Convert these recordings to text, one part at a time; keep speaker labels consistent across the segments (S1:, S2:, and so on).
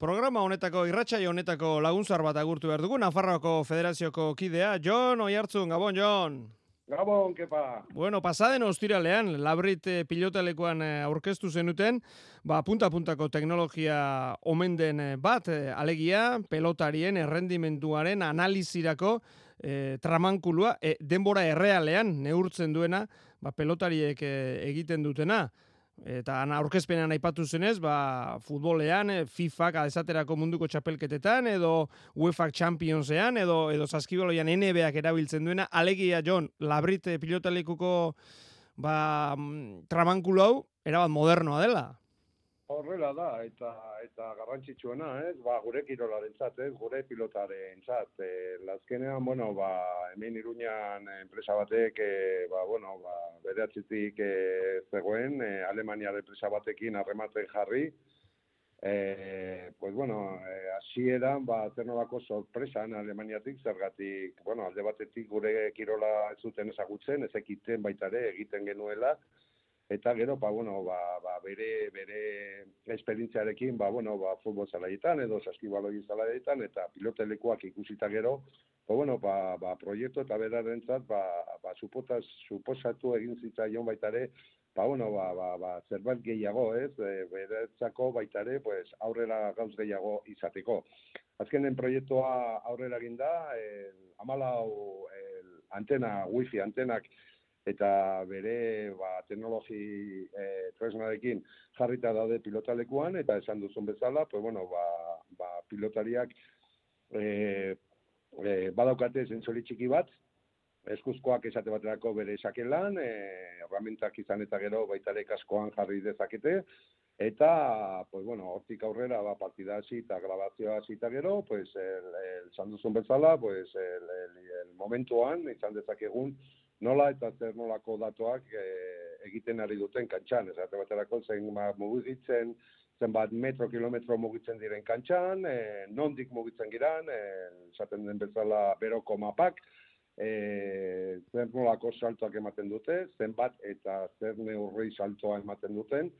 S1: Programa honetako, irratxai honetako laguntzar bat agurtu behar dugu, Nafarroako Federazioko kidea, Jon Oiartzun, Gabon, Jon.
S2: Gabon, kepa.
S1: Bueno, pasaden ostiralean, labrit eh, pilotalekoan eh, aurkeztu zenuten, ba, punta-puntako teknologia omen den eh, bat, eh, alegia, pelotarien errendimenduaren analizirako eh, tramankulua, eh, denbora errealean neurtzen duena, ba, pelotariek eh, egiten dutena. Eta aurkezpenean aipatu zenez, ba, futbolean, eh, FIFAk adesaterako munduko txapelketetan, edo UEFA Championsean, edo, edo saskiboloian NBAk erabiltzen duena, alegia, John, labrit pilotalekuko ba, mm, tramankulo hau, erabat modernoa dela.
S2: Horrela da, eta eta garrantzitsuena, ez? Ba, gure kirolarentzat, ez? Gure pilotarentzat. E, lazkenean, bueno, ba, hemen Iruñan enpresa batek, e, ba, bueno, ba, bere atzitik e, zegoen, e, Alemania enpresa batekin harrematen jarri, e, pues bueno, e, hasieran ba zernolako sorpresan Alemaniatik zergatik, bueno, alde batetik gure kirola ez zuten ezagutzen, ez ekiten baita ere egiten genuela eta gero ba bueno, ba, ba bere bere esperientziarekin ba bueno, ba futbol zelaietan edo saskibaloi zelaietan eta pilotelekuak ikusita gero ba bueno, ba, ba proiektu eta berarentzat ba ba supotas suposatu egin zitzaion baita ere ba, bueno, ba, ba, ba, zerbait gehiago, ez, e, beretzako baita ere, pues, aurrera gauz gehiago izateko. Azkenen proiektua aurrera egin da, el, amalau el, antena, wifi antenak, eta bere ba, teknologi e, tresnarekin jarrita daude pilotalekuan, eta esan duzun bezala, pues, bueno, ba, ba, pilotariak e, e, badaukate zentzori txiki bat, eskuzkoak esate baterako bere esakelan, e, herramientak izan eta gero baitare kaskoan jarri dezakete, eta, pues bueno, hortik aurrera, ba, partida hasi eta grabazioa hasi eta gero, pues, el, el sanduzun bezala, pues, el, el, el momentuan, izan dezakegun, nola eta zer nolako datuak e, egiten ari duten kantxan, esate baterako zein mugitzen, zenbat metro, kilometro mugitzen diren kantxan, e, nondik mugitzen giran, e, esaten den bezala beroko mapak, e, zer nolako saltoak ematen dute, zenbat eta zer neurri saltoa ematen duten,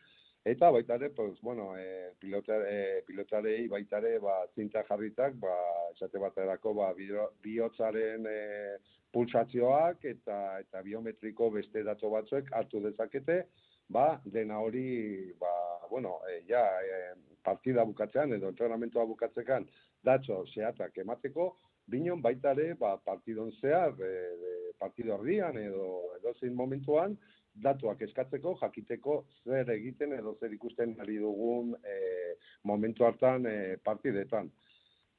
S2: eta baita ere, pues, bueno, e, pilota, e, pilotarei baita ere, ba, zinta jarritak, ba, esate baterako, ba, bihotzaren e, pulsazioak eta eta biometriko beste dato batzuek hartu dezakete, ba, dena hori, ba, bueno, e, ja, e, partida bukatzean edo entrenamentoa bukatzekan datzo zehatak emateko, binon baita ere, ba, partidon zehar, e, e, partido ardian edo edo zein momentuan, datuak eskatzeko, jakiteko zer egiten edo zer ikusten ari dugun e, momentu hartan e, partidetan.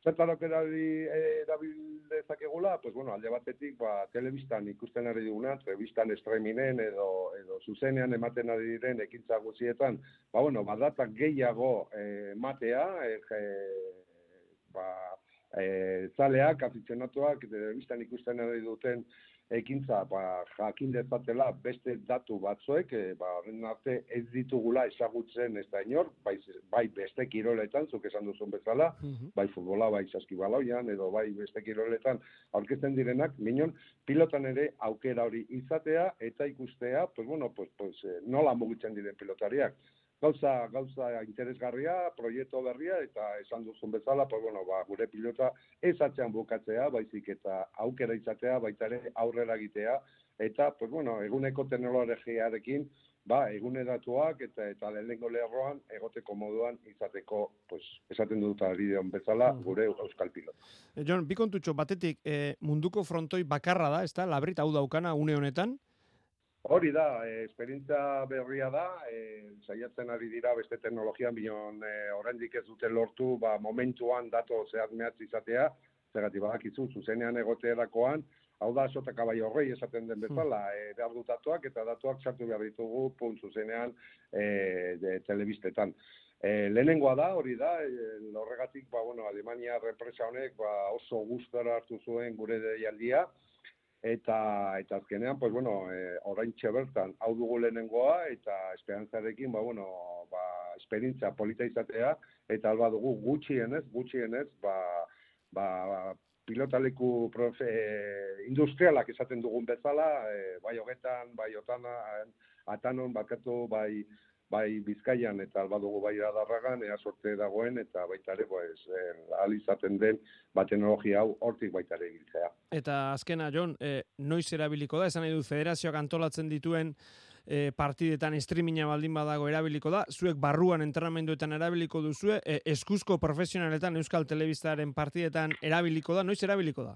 S2: Zertarok erabil dezakegula, pues bueno, alde batetik, ba, telebistan ikusten ari duguna, telebistan estreminen edo, edo zuzenean ematen ari diren ekintza guzietan, ba, bueno, badatak gehiago e, matea, e, ba, e, zaleak, afizionatuak, telebistan ikusten ari duten ekintza ba, jakin dezatela beste datu batzuek, e, ba, horren arte ez ditugula ezagutzen ez da inor, bai, bai beste kiroletan, zuk esan duzun bezala, mhm. bai futbola, bai saskibaloian, edo bai beste kiroletan aurkezten direnak, minon, pilotan ere aukera hori izatea eta ikustea, pues, bueno, pues, pues, eh, nola mugitzen diren pilotariak gauza, gauza interesgarria, proiektu berria, eta esan duzun bezala, pues, bueno, ba, gure pilota ez atzean bukatzea, baizik eta aukera izatea, baita ere aurrera egitea, eta, pues, bueno, eguneko teknologiarekin, ba, eguneratuak eta eta lehenengo lerroan egoteko moduan izateko, pues, esaten dut ari bezala, gure euskal pilota.
S1: E, John, bi kontutxo, batetik, e, munduko frontoi bakarra da, ez da, labrit hau daukana une honetan,
S2: Hori da, e, esperientza berria da, e, saiatzen ari dira beste teknologian, bion e, oraindik ez dute lortu, ba, momentuan dato zehaz mehatz izatea, zergati badakizu, zuzenean egoteerakoan, hau da, sota kabai horrei esaten den bezala, hmm. e, behar datuak, eta datuak sartu behar ditugu, punt zuzenean, e, de, telebistetan. E, lehenengoa da, hori da, e, horregatik, ba, bueno, Alemania represa honek, ba, oso gustora hartu zuen gure deialdia, eta eta azkenean pues bueno eh oraintxe bertan hau dugu lehenengoa eta esperantzarekin ba bueno ba esperientzia polita izatea eta alba dugu gutxienez gutxienez ba ba, ba pilotaleku profe, industrialak esaten dugun bezala e, bai hogetan bai otana atanon bakatu bai bai Bizkaian eta albadugu bai adarragan, ea sorte dagoen, eta baita ere, pues, eh, alizaten den, ba, teknologia hau hortik baita ere giltzea.
S1: Eta azkena, Jon, eh, noiz erabiliko da, esan nahi du federazioak antolatzen dituen e, partidetan streaminga baldin badago erabiliko da, zuek barruan entrenamenduetan erabiliko duzue, e, eskuzko profesionaletan Euskal Telebistaren partidetan erabiliko da, noiz erabiliko da?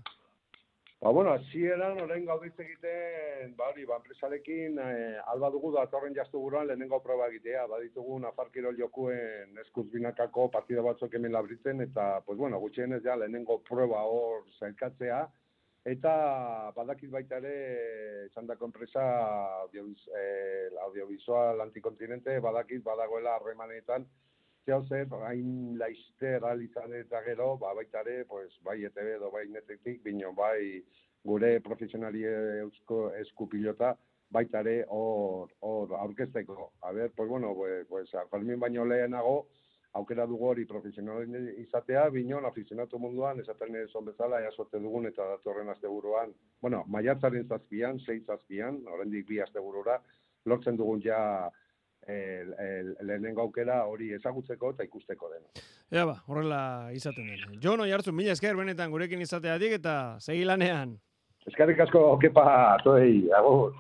S2: Ba, bueno, hasieran orain gauditze egiten, ba, hori, ba, enpresarekin, eh, alba dugu da, atorren jaztu buruan, lehenengo proba egitea, ba, ditugu nafarkiro jokuen eskuz binakako partida batzuk hemen labritzen, eta, pues, bueno, gutxienez ja, lehenengo proba hor zailkatzea, eta badakit baita ere, esan dako enpresa, audioviz, eh, audiovisual antikontinente, badakit badagoela harremanetan, zehau zer, hain laizte realizan eta gero, ba, baita ere, pues, bai ETV edo bai netetik, bino bai gure profesionali eusko eskupilota, baita ere hor, hor aurkezteko. A ber, pues bueno, pues, Fermin baino lehenago, aukera dugu hori profesionalen izatea, bino, afizionatu munduan, esaten ez bezala, ea sorte dugun eta datorren azte buruan, bueno, maiatzaren zazpian, sei zazpian, horrendik bi azte burura, lortzen dugun ja el, lehenengo aukera hori ezagutzeko eta ikusteko dena.
S1: Ea ba, horrela izaten den. Jo, noi hartu, mila esker benetan gurekin izateatik eta segi lanean.
S2: Eskerrik asko, kepa, toei, agur.